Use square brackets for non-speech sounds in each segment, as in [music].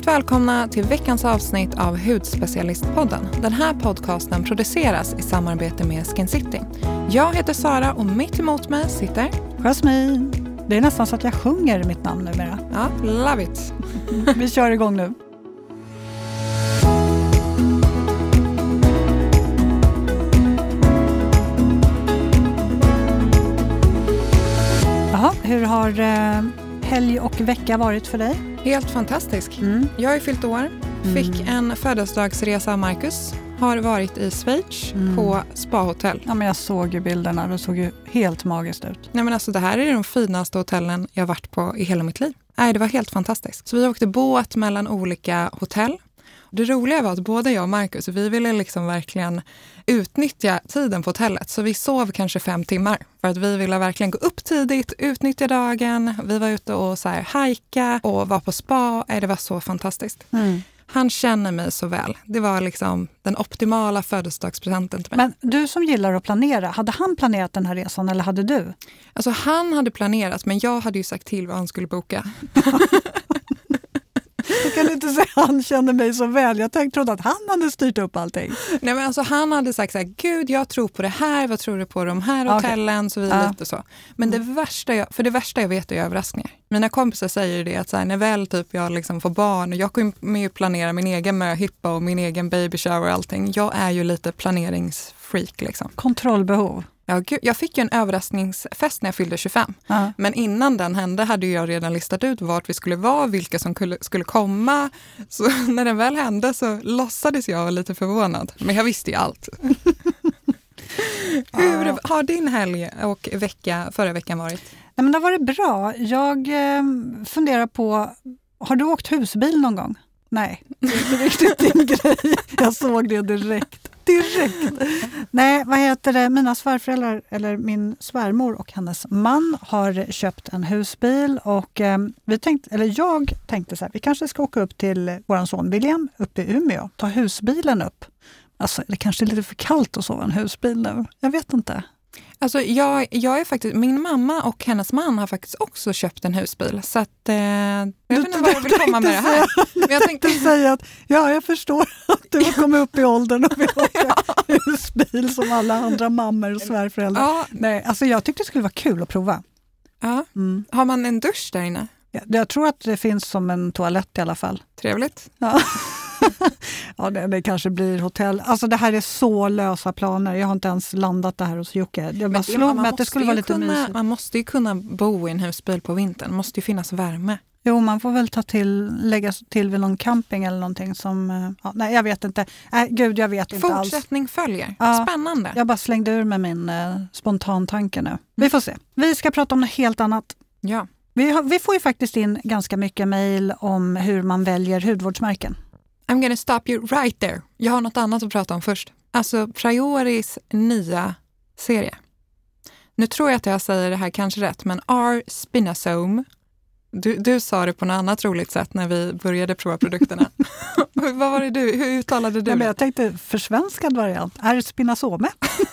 Varmt välkomna till veckans avsnitt av Hudspecialistpodden. Den här podcasten produceras i samarbete med Skin City. Jag heter Sara och mitt emot mig sitter... Jasmin. Det är nästan så att jag sjunger mitt namn numera. Ja, love it. [laughs] Vi kör igång nu. Jaha, hur har eh, helg och vecka varit för dig? Helt fantastisk. Mm. Jag har ju fyllt år, fick mm. en födelsedagsresa av Marcus, har varit i Schweiz mm. på spahotell. Ja, men jag såg ju bilderna, det såg ju helt magiskt ut. Nej, men alltså, det här är de finaste hotellen jag varit på i hela mitt liv. Nej, det var helt fantastiskt. Så vi åkte båt mellan olika hotell det roliga var att både jag och Marcus, vi ville liksom verkligen utnyttja tiden på hotellet. Så vi sov kanske fem timmar för att vi ville verkligen gå upp tidigt, utnyttja dagen. Vi var ute och så här hajka och var på spa. Det var så fantastiskt. Mm. Han känner mig så väl. Det var liksom den optimala födelsedagspresenten till mig. Men du som gillar att planera, hade han planerat den här resan eller hade du? Alltså han hade planerat, men jag hade ju sagt till vad han skulle boka. [laughs] Kan inte säga han känner mig så väl. Jag tänkte, trodde att han hade styrt upp allting. Nej, men alltså, han hade sagt så här, gud jag tror på det här, vad tror du på de här hotellen? Okay. Så vi ja. lite så. Men det mm. värsta jag, för det värsta jag vet är överraskningar. Mina kompisar säger det att så här, när väl typ jag liksom får barn, och jag kommer ju planera min egen möhippa och min egen baby shower och allting. Jag är ju lite planeringsfreak. Liksom. Kontrollbehov. Ja, gud, jag fick ju en överraskningsfest när jag fyllde 25. Ja. Men innan den hände hade jag redan listat ut vart vi skulle vara, vilka som skulle komma. Så [laughs] när den väl hände så låtsades jag vara lite förvånad. Men jag visste ju allt. [laughs] Hur har din helg och vecka förra veckan varit? Nej, men det har varit bra. Jag eh, funderar på, har du åkt husbil någon gång? Nej, det är inte riktigt din [laughs] grej. Jag såg det direkt direkt. Nej, vad heter det? Mina svärföräldrar, eller min svärmor och hennes man har köpt en husbil och eh, vi tänkte, eller jag tänkte så här, vi kanske ska åka upp till vår son William uppe i Umeå, ta husbilen upp. Alltså, det kanske är lite för kallt att sova i en husbil nu. Jag vet inte. Alltså jag, jag är faktiskt, min mamma och hennes man har faktiskt också köpt en husbil. Så att, eh, jag du, vet inte vad jag vill komma med det här. Men jag tänkte säga att ja, jag förstår att du har kommit upp i åldern och vill [laughs] åka husbil som alla andra mammor och svärföräldrar. Ja. Nej, alltså jag tyckte det skulle vara kul att prova. Ja. Mm. Har man en dusch där inne? Ja, jag tror att det finns som en toalett i alla fall. Trevligt. Ja. [laughs] ja, det, det, kanske blir hotell. Alltså det här är så lösa planer. Jag har inte ens landat det här hos Jocke. Jag bara slog mig att det skulle vara lite kunna, mysigt. Man måste ju kunna bo i en husbil på vintern. Det måste ju finnas värme. Jo, man får väl ta till, lägga till vid någon camping eller någonting som... Eh, ja, nej, jag vet inte. Nej, gud, jag vet inte alls. Fortsättning följer. Ja, Spännande. Jag bara slängde ur med min eh, spontantanke nu. Vi får se. Vi ska prata om något helt annat. Ja. Vi, har, vi får ju faktiskt in ganska mycket mejl om hur man väljer hudvårdsmärken. I'm gonna stop you right there. Jag har något annat att prata om först. Alltså Prioris nya serie. Nu tror jag att jag säger det här kanske rätt, men R. spinosome du, du sa det på något annat roligt sätt när vi började prova produkterna. [laughs] Vad var det du, hur uttalade du men Jag tänkte försvenskad variant, R. spinasome.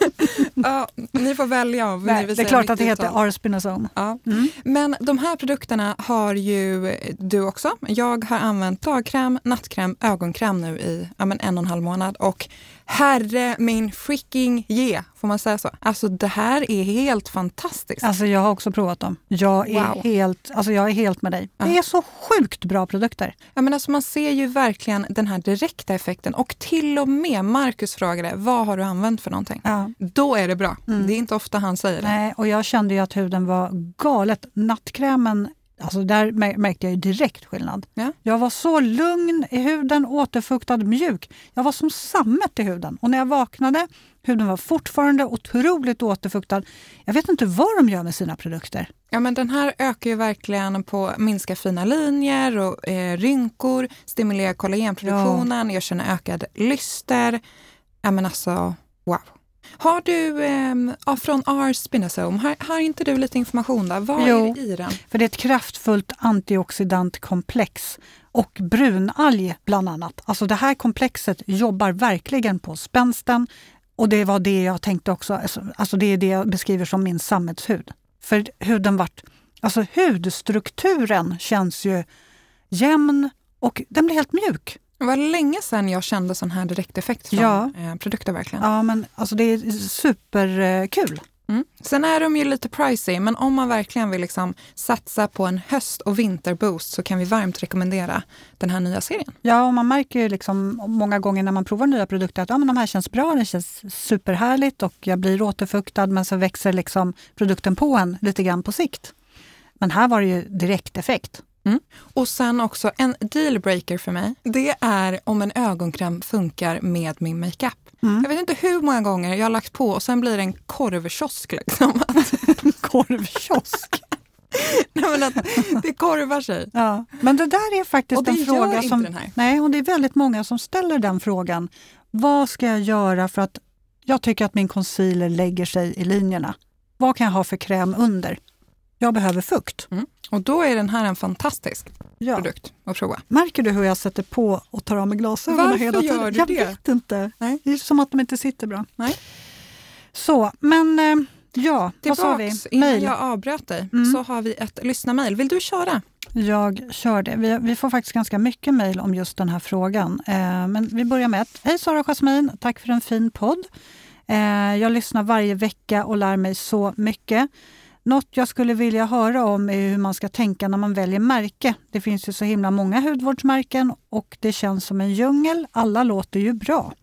[laughs] ja, ni får välja. Om Nej, ni det är klart att det heter R. spinasome. Ja. Mm. Men de här produkterna har ju du också. Jag har använt dagkräm, nattkräm, ögonkräm nu i ja, en och en halv månad och herre min freaking ge, får man säga så? Alltså det här är helt fantastiskt. Alltså jag har också provat dem. Jag är, wow. helt, alltså jag är helt med dig. Det är så sjukt bra produkter. Ja, men alltså man ser ju verkligen den här direkta effekten och till och med Marcus frågade vad har du använt för någonting? Ja. Då är det bra. Mm. Det är inte ofta han säger det. Nej, och jag kände ju att huden var galet. Nattkrämen Alltså där märkte jag direkt skillnad. Ja. Jag var så lugn i huden, återfuktad, mjuk. Jag var som sammet i huden. Och när jag vaknade, huden var fortfarande otroligt återfuktad. Jag vet inte vad de gör med sina produkter. Ja, men den här ökar ju verkligen på minska fina linjer och eh, rynkor, stimulerar kollagenproduktionen, ja. jag känner ökad lyster. Ja, men alltså, wow. Har du eh, från R Spinosome, har, har, inte du lite information där? Vad jo, är det i den? för det är ett kraftfullt antioxidantkomplex och brunalg bland annat. Alltså det här komplexet jobbar verkligen på spänsten och det var det jag tänkte också, alltså, alltså det är det jag beskriver som min sammetshud. För huden vart, alltså hudstrukturen känns ju jämn och den blir helt mjuk. Det var länge sedan jag kände sån här direkteffekt från Ja. eh, produkter verkligen. Ja, men alltså det är superkul. Mm. Sen är de ju lite pricey, men om man verkligen vill liksom satsa på en höst och vinterboost så kan vi varmt rekommendera den här nya serien. Ja, och man märker ju liksom många gånger när man provar nya produkter att ja, men de här känns bra, det känns superhärligt och jag blir återfuktad men så växer liksom produkten på en lite grann på sikt. Men här var det ju direkteffekt. Och sen också en dealbreaker för mig. Det är om en ögonkräm funkar med min makeup. Mm. Jag vet inte hur många gånger jag har lagt på och sen blir det en korvkiosk. Liksom. [laughs] Korvkiosk. [laughs] Nej, men att det korvar sig. Ja. Men det där är faktiskt en gör fråga inte som... den här. Nej, och det är väldigt många som ställer den frågan. Vad ska jag göra för att jag tycker att min concealer lägger sig i linjerna? Vad kan jag ha för kräm under? Jag behöver fukt. Och då är den här en fantastisk Ja. produkt att prova. Märker du hur jag sätter på och tar av mig glasögonen Varför hela tiden? gör du jag det? vet inte. Nej. Det är som att de inte sitter bra. Nej. Så, men eh, ja, vad sa vi? Tillbaks, innan Mail. jag avbröt dig, Mm. så har vi ett lyssnarmail. Vill du köra? Jag kör det. Vi, vi får faktiskt ganska mycket mejl om just den här frågan. Eh, men vi börjar med ett. Hej Sara och Jasmin, tack för en fin podd. Eh, jag lyssnar varje vecka och lär mig så mycket. Något jag skulle vilja höra om är hur man ska tänka när man väljer märke. Det finns ju så himla många hudvårdsmärken och det känns som en djungel. Alla låter ju bra.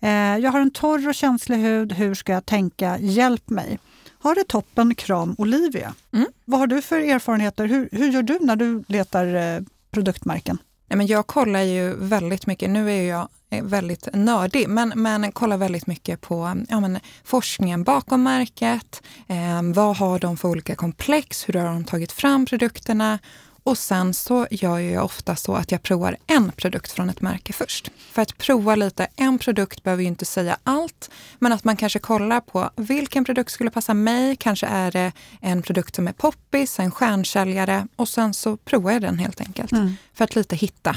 Eh, jag har en torr och känslig hud. Hur ska jag tänka? Hjälp mig. Har det toppen, kram Olivia. Mm. Vad har du för erfarenheter? Hur, hur gör du när du letar eh, produktmärken? Nej, men jag kollar ju väldigt mycket, nu är ju jag eh, väldigt nördig, men, men kollar väldigt mycket på ja, men, forskningen bakom märket. Eh, vad har de för olika komplex? Hur har de tagit fram produkterna? Och sen så gör jag ofta så att jag provar en produkt från ett märke först. För att prova lite, en produkt behöver ju inte säga allt, men att man kanske kollar på vilken produkt skulle passa mig. Kanske är det en produkt som är poppis, en stjärnsäljare och sen så provar jag den helt enkelt för att lite hitta.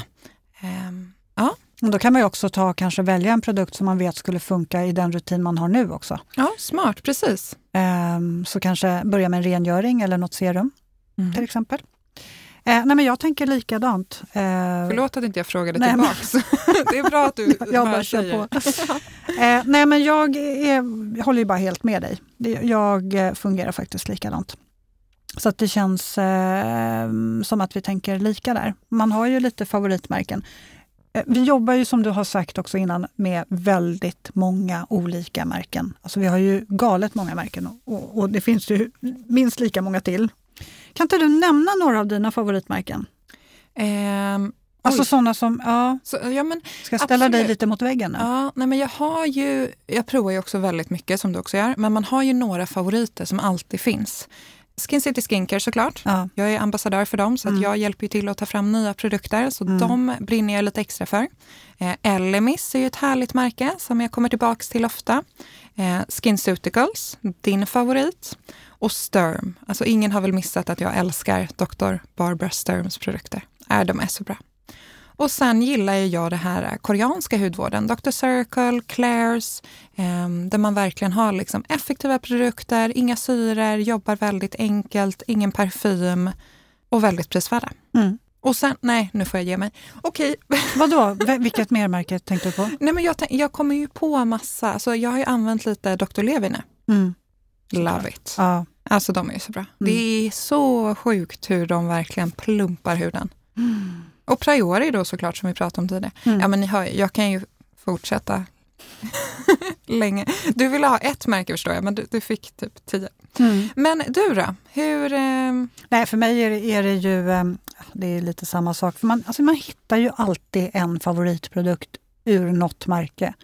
Ehm, ja, Och Då kan man också ta, kanske välja en produkt som man vet skulle funka i den rutin man har nu också. ja, smart, precis. Ehm, så kanske börja med en rengöring eller något serum Mm. till exempel. Eh, nej men jag tänker likadant. Eh, Förlåt att inte jag frågade Nej, men- tillbaks. [laughs] det är bra att du [laughs] jag bara kör säger. på. [laughs] eh, nej men jag, är, jag håller ju bara helt med dig. Jag eh, fungerar faktiskt likadant. Så att det känns eh, som att vi tänker lika där. Man har ju lite favoritmärken. Eh, Vi jobbar ju som du har sagt också innan med väldigt många olika märken. Alltså vi har ju galet många märken och, och, och det finns ju minst lika många till. Kan inte du nämna några av dina favoritmärken? Ehm, Alltså sådana som, ja, så, ja, men, ska ställa dig Absolut. lite mot väggen nu? ja, nej, men jag har ju, jag provar ju också väldigt mycket som du också gör, men man har ju några favoriter som alltid finns. Skin City Skincare såklart. Ja. Jag är ambassadör för dem så att Mm. jag hjälper till att ta fram nya produkter. Så Mm. de brinner jag lite extra för. Eh, Elemis är ju ett härligt märke som jag kommer tillbaks till ofta. Eh, SkinCeuticals, din favorit. Och Sturm. Alltså ingen har väl missat att jag älskar Dr. Barbara Sturms produkter. Äh, de är så bra. Och sen gillar ju jag det här koreanska hudvården, Dr. Circle, Claire's, eh, där man verkligen har liksom effektiva produkter, inga syror, jobbar väldigt enkelt, ingen parfym och väldigt prisvärda. Mm. Och sen, nej nu får jag ge mig. Okej, [laughs] Vadå, vilket mermärke tänkte du på? nej men jag, jag kommer ju på massa, alltså jag har ju använt lite Dr. Levine. Mm. Love it. Ja. Alltså de är ju så bra. Mm. Det är så sjukt hur de verkligen plumpar huden. Och Priori då såklart som vi pratade om tidigare. Mm. Ja men ni hör jag kan ju fortsätta [laughs] länge. Du ville ha ett märke förstår jag, men du, du fick typ tio. Mm. Men du då? Hur... ehm, Nej, för mig är det, är det ju ehm, det är lite samma sak. För man, alltså man hittar ju alltid en favoritprodukt ur något märke.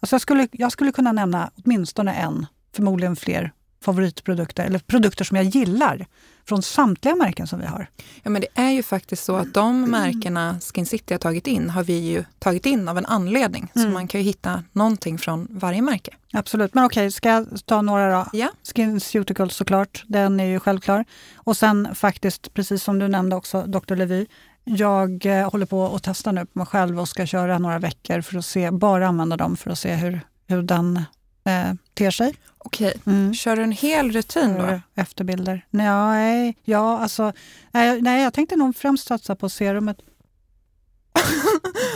Alltså jag, skulle, jag skulle kunna nämna åtminstone en, förmodligen fler, favoritprodukter eller produkter som jag gillar från samtliga märken som vi har. Ja men det är ju faktiskt så att de märkena Skin City har tagit in har vi ju tagit in av en anledning. Så Mm. man kan ju hitta någonting från varje märke. Absolut, men okej, ska jag ta några då? Ja. SkinCeuticals såklart, den är ju självklar. Och sen faktiskt, precis som du nämnde också, Dr. Levy. Jag eh, håller på att testa nu på mig själv och ska köra några veckor för att se, bara använda dem för att se hur, hur den eh, ter sig. Okej, Mm. kör du en hel rutin då? Efterbilder. Nej, ja, alltså, nej, nej, jag tänkte nog främst satsa på serumet.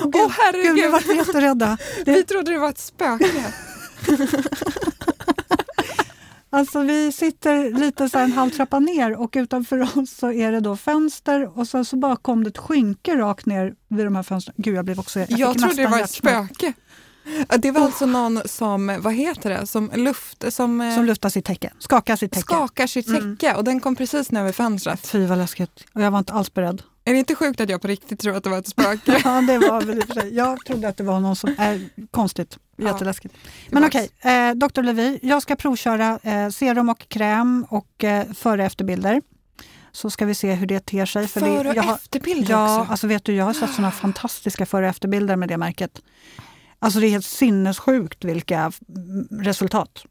Åh oh, herregud! Gud, nu vart vi jätterädda. Det... Vi trodde det var ett spöke. [laughs] Alltså vi sitter lite så en halv trappa ner och utanför oss så är det då fönster och sen så bara kom det ett skynke rakt ner vid de här fönstren. Gud, jag blev också... Jag, jag trodde det var ett spöke. Det var alltså någon som, vad heter det, som, luft, som, eh, som luftar sitt täcke, skakar sitt täcke. Skakar sitt mm. täcke mm. och den kom precis ner vid fönstret. Fy vad läskigt. Och jag var inte alls beredd. Är det inte sjukt att jag på riktigt tror att det var ett spöke? [laughs] ja, det var väl. Jag trodde att det var någon som... är konstigt. Jätteläskigt. Men okej, okay, eh, Dr. Levi, jag ska provköra eh, serum och kräm och eh, före och efterbilder. Så ska vi se hur det ter sig. För före och efterbilder ja, också? Alltså vet du, jag har sett såna fantastiska före och efterbilder med det märket. Alltså det är helt sinnessjukt vilka resultat.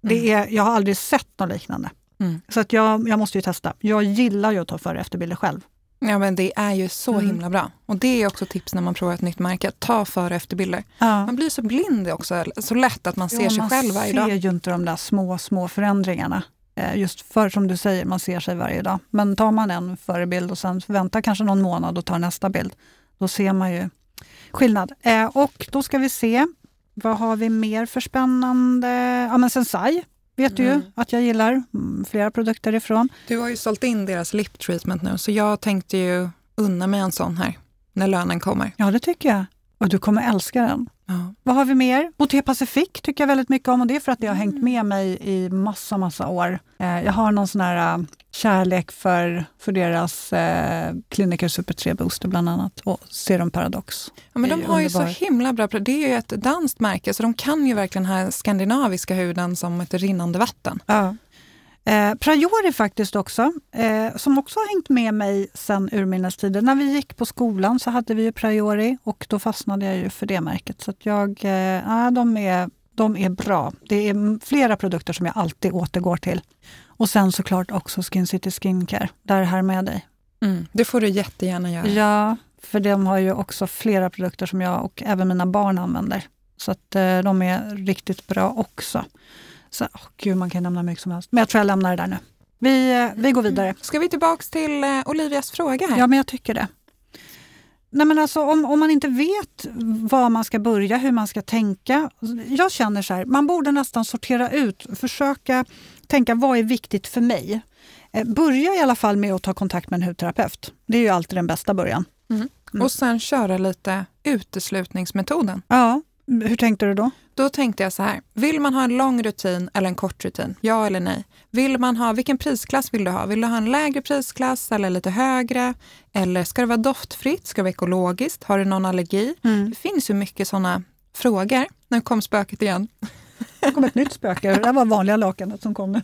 Det mm. är, jag har aldrig sett något liknande. Mm. Så att jag, jag måste ju testa. Jag gillar ju att ta före och efterbilder själv. Ja men det är ju så mm. himla bra. Och det är också tips när man provar ett nytt märke. Ta före och efterbilder. Ja. Man blir så blind också, så lätt att man ser ja, sig själv varje dag. Man ser ju inte de där små, små förändringarna. Eh, just för som du säger, man ser sig varje dag. Men tar man en förebild och sen väntar kanske någon månad och tar nästa bild, då ser man ju skillnad. Eh, och då ska vi se, vad har vi mer för spännande? Ja men Sensai vet du mm. ju att jag gillar mm, flera produkter ifrån. Du har ju sålt in deras lip treatment nu så jag tänkte ju unna mig en sån här när lönen kommer. Ja det tycker jag. Och du kommer älska den. Ja. Vad har vi mer? Boté Pacific tycker jag väldigt mycket om och det är för att det har hängt med mig i massa, massa år. Eh, jag har någon sån här uh, kärlek för, för deras eh, Clinical Super 3 Booster bland annat och Serum Paradox. Ja, men de har underbar. ju så himla bra, det är ju ett danskt märke så de kan ju verkligen den här skandinaviska huden som ett rinnande vatten. Ja. Eh, Prajori faktiskt också, eh, som också har hängt med mig sen urminnes tider. När vi gick på skolan så hade vi ju Prajori och då fastnade jag ju för det märket. Så jag, eh, de, är, de är bra. Det är flera produkter som jag alltid återgår till. Och sen såklart också Skin City Skincare, där här med dig. Mm, det får du jättegärna göra. Ja, för de har ju också flera produkter som jag och även mina barn använder. Så att eh, de är riktigt bra också. Så, oh, gud, man kan nämna mycket som helst. Men jag tror jag lämnar det där nu. Vi, eh, vi går vidare. Ska vi tillbaka till eh, Olivias fråga? här? Ja, men jag tycker det. Nej, men alltså, om, om man inte vet var man ska börja, hur man ska tänka. Jag känner så här, man borde nästan sortera ut, försöka tänka vad är viktigt för mig. Eh, börja i alla fall med att ta kontakt med en hudterapeut. Det är ju alltid den bästa början. Mm. Mm. Och sen köra lite uteslutningsmetoden. Ja, hur tänkte du då? Då tänkte jag så här, vill man ha en lång rutin eller en kort rutin? Ja eller nej? Vill man ha, vilken prisklass vill du ha? Vill du ha en lägre prisklass eller lite högre? Eller ska det vara doftfritt? Ska det vara ekologiskt? Har du någon allergi? Mm. Det finns ju mycket sådana frågor. Nu kom spöket igen. Det kom ett nytt spöke. Det var vanliga lakanet som kom nu.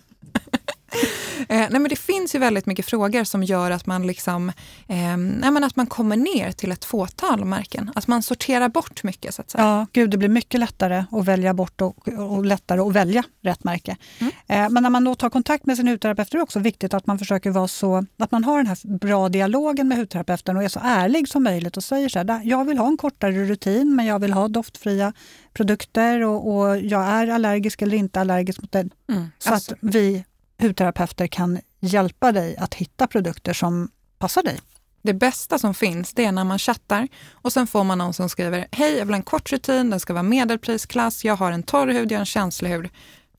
[laughs] Eh, nej men det finns ju väldigt mycket frågor som gör att man, liksom, eh, nej men att man kommer ner till ett fåtal märken. Att man sorterar bort mycket. så att säga. Ja, gud, det blir mycket lättare att välja bort och, och lättare att välja rätt märke. Mm. Eh, men när man då tar kontakt med sin hudterapeut är det också viktigt att man försöker vara så, att man har den här bra dialogen med hudterapeuten och är så ärlig som möjligt och säger så här, jag vill ha en kortare rutin men jag vill ha doftfria produkter och, och jag är allergisk eller inte allergisk mot det. Mm. Så alltså. att vi hudterapeuter kan hjälpa dig att hitta produkter som passar dig. Det bästa som finns det är när man chattar och sen får man någon som skriver Hej, jag vill ha en kort rutin, den ska vara medelprisklass, jag har en torr hud, jag har en känslig hud.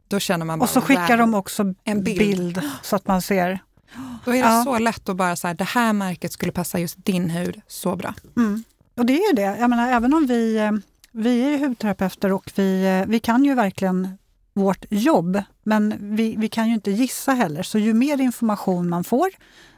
Då känner man bara, Och så skickar de också en bild. bild. så att man ser. Då är det ja. så lätt att bara säga det här märket skulle passa just din hud så bra. Mm. Och det är ju det. Jag menar, även om vi, eh, vi är hudterapeuter och vi, eh, vi kan ju verkligen vårt jobb. Men vi, vi kan ju inte gissa heller, så ju mer information man får,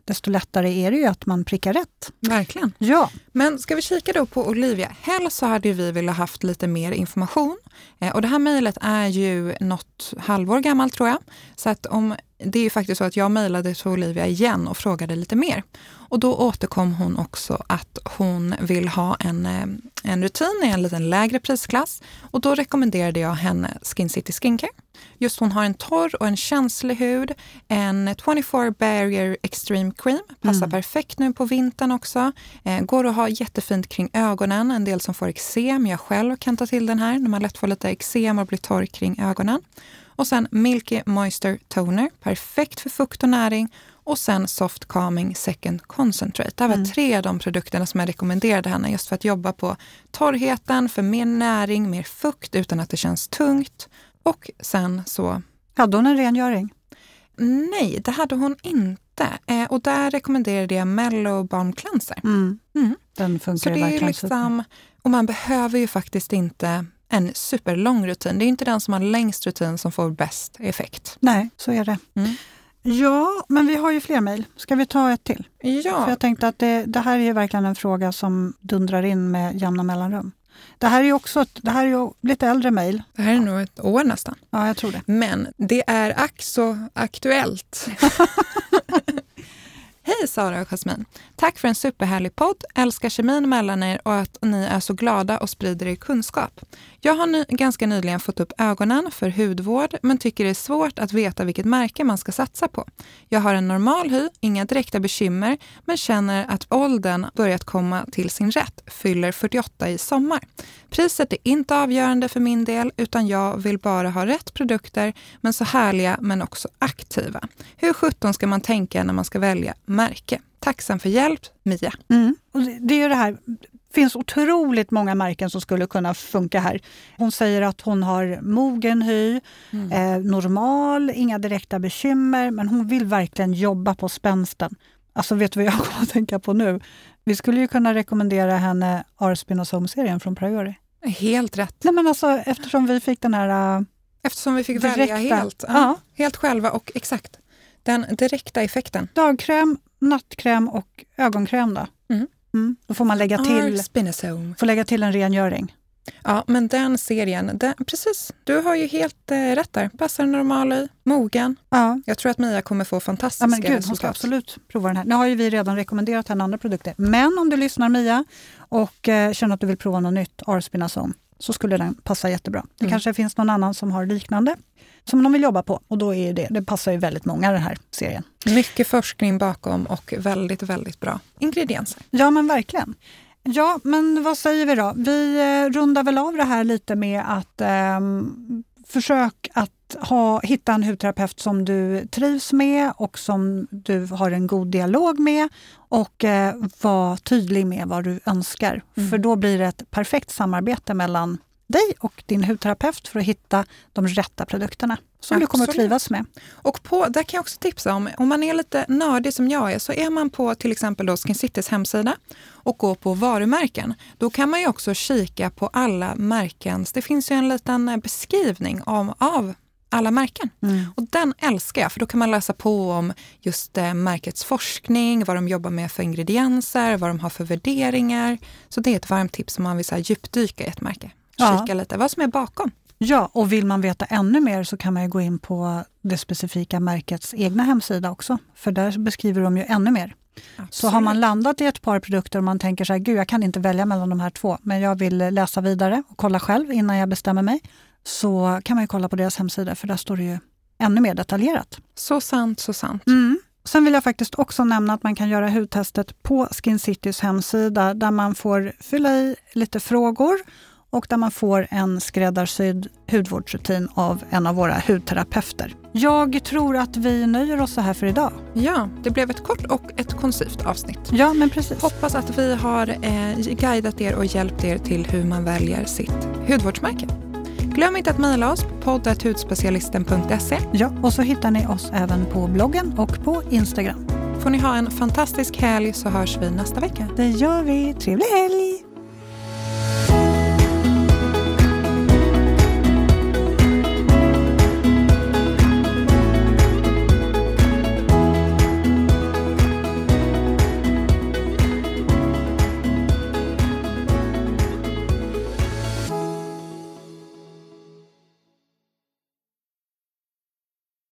desto lättare är det ju att man prickar rätt. Verkligen. Ja. Men ska vi kika då på Olivia? Helst så hade vi velat haft lite mer information. Eh, och det här mejlet är ju något halvår gammalt tror jag. Så att om, det är ju faktiskt så att jag mejlade till Olivia igen och frågade lite mer. Och då återkom hon också att hon vill ha en, eh, en rutin i en liten lägre prisklass. Och då rekommenderade jag henne Skin City Skincare. Just hon har en torr och en känslig hud. En 24 Barrier Extreme Cream. Passar mm. perfekt nu på vintern också. Eh, går att ha jättefint kring ögonen. En del som får eksem. Jag själv kan ta till den här när man lätt får lite eksem och blir torr kring ögonen. Och sen Milky Moisture Toner. Perfekt för fukt och näring och sen Soft Calming Second Concentrate. Det här var Mm. tre av de produkterna som jag rekommenderade henne just för att jobba på torrheten, för mer näring, mer fukt utan att det känns tungt. Och sen så Hade hon en rengöring? Nej, det hade hon inte. Eh, och där rekommenderade jag Mellow Balm Cleanser. Mm. Mm. Den funkar Så det är liksom, och man behöver ju faktiskt inte en superlång rutin. Det är inte den som har längst rutin som får bäst effekt. Nej, så är det. Mm. Ja, men vi har ju fler mejl. Ska vi ta ett till? För Ja, jag tänkte att det, det här är ju verkligen en fråga som dundrar in med jämna mellanrum. Det här är ju också ett, det här är ju lite äldre mejl. det här är nog ett år nästan. Ja, jag tror det. Men det är ack så aktuellt. [laughs] Hej Sara och Jasmin. Tack för en superhärlig podd. Älskar kemin mellan er och att ni är så glada och sprider er kunskap. Jag har ny, ganska nyligen fått upp ögonen för hudvård men tycker det är svårt att veta vilket märke man ska satsa på. Jag har en normal hy, inga direkta bekymmer men känner att åldern börjat komma till sin rätt, fyller 48 i sommar. Priset är inte avgörande för min del utan jag vill bara ha rätt produkter men så härliga men också aktiva. Hur sjutton ska man tänka när man ska välja märke? Tacksam för hjälp, Mia. Mm. Och det, är ju det här, det finns otroligt många märken som skulle kunna funka här. Hon säger att hon har mogen hy, eh, normal, inga direkta bekymmer, men hon vill verkligen jobba på spänsten. Alltså vet du vad jag [laughs] kommer att tänka på nu? Vi skulle ju kunna rekommendera henne Arspin och serien från Priori. Helt rätt. Nej men alltså eftersom vi fick den här... äh, Eftersom vi fick Direkta. välja helt. Ja, Ja. Helt själva och exakt. Den direkta effekten. dagkräm, nattkräm och ögonkräm då. Mm. Mm. Då får man lägga till, får lägga till en rengöring. Ja, men den serien, den, precis. Du har ju helt eh, rätt där. Passar normal i, mogen. Ja. Jag tror att Mia kommer få fantastiska Ja, men gud, hon resultat. ska absolut prova den här. Nu har ju vi redan rekommenderat henne andra produkter. Men om du lyssnar Mia och eh, känner att du vill prova något nytt, Arspinazone, så skulle den passa jättebra. Det Mm. kanske finns någon annan som har liknande som de vill jobba på och då är det, det passar ju väldigt många den här serien. Mycket forskning bakom och väldigt, väldigt bra ingredienser. Ja men verkligen. Ja men vad säger vi då? Vi eh, rundar väl av det här lite med att ehm, försök att ha, hitta en hudterapeut som du trivs med och som du har en god dialog med och eh, var tydlig med vad du önskar. Mm. För då blir det ett perfekt samarbete mellan dig och din hudterapeut för att hitta de rätta produkterna som du kommer att Absolut. trivas med. Och på, där kan jag också tipsa om, om man är lite nördig som jag är, så är man på till exempel då Skin Citys hemsida och går på varumärken, då kan man ju också kika på alla märkens, det finns ju en liten eh, beskrivning om, av alla märken. Och den älskar jag, för då kan man läsa på om just eh, märkets forskning, vad de jobbar med för ingredienser, vad de har för värderingar. Så det är ett varmt tips om man vill så här, djupdyka i ett märke. Ja. Kika lite vad som är bakom. Ja, och vill man veta ännu mer så kan man ju gå in på det specifika märkets egna hemsida också. För där beskriver de ju ännu mer. Så har man landat i ett par produkter och man tänker så här, gud jag kan inte välja mellan de här två, men jag vill läsa vidare och kolla själv innan jag bestämmer mig. Så kan man kolla på deras hemsida för där står det ju ännu mer detaljerat. Så sant, så sant. Sen vill jag faktiskt också nämna att man kan göra hudtestet på Skin Citys hemsida där man får fylla i lite frågor och där man får en skräddarsydd hudvårdsrutin av en av våra hudterapeuter. Jag tror att vi nöjer oss så här för idag. Ja, det blev ett kort och ett koncist avsnitt. Ja, men precis. Hoppas att vi har eh, guidat er och hjälpt er till hur man väljer sitt hudvårdsmärke. Glöm inte att mejla oss på poddatudspecialisten.se. Ja, och så hittar ni oss även på bloggen och på Instagram. Får ni ha en fantastisk helg så hörs vi nästa vecka. Det gör vi. Trevlig helg!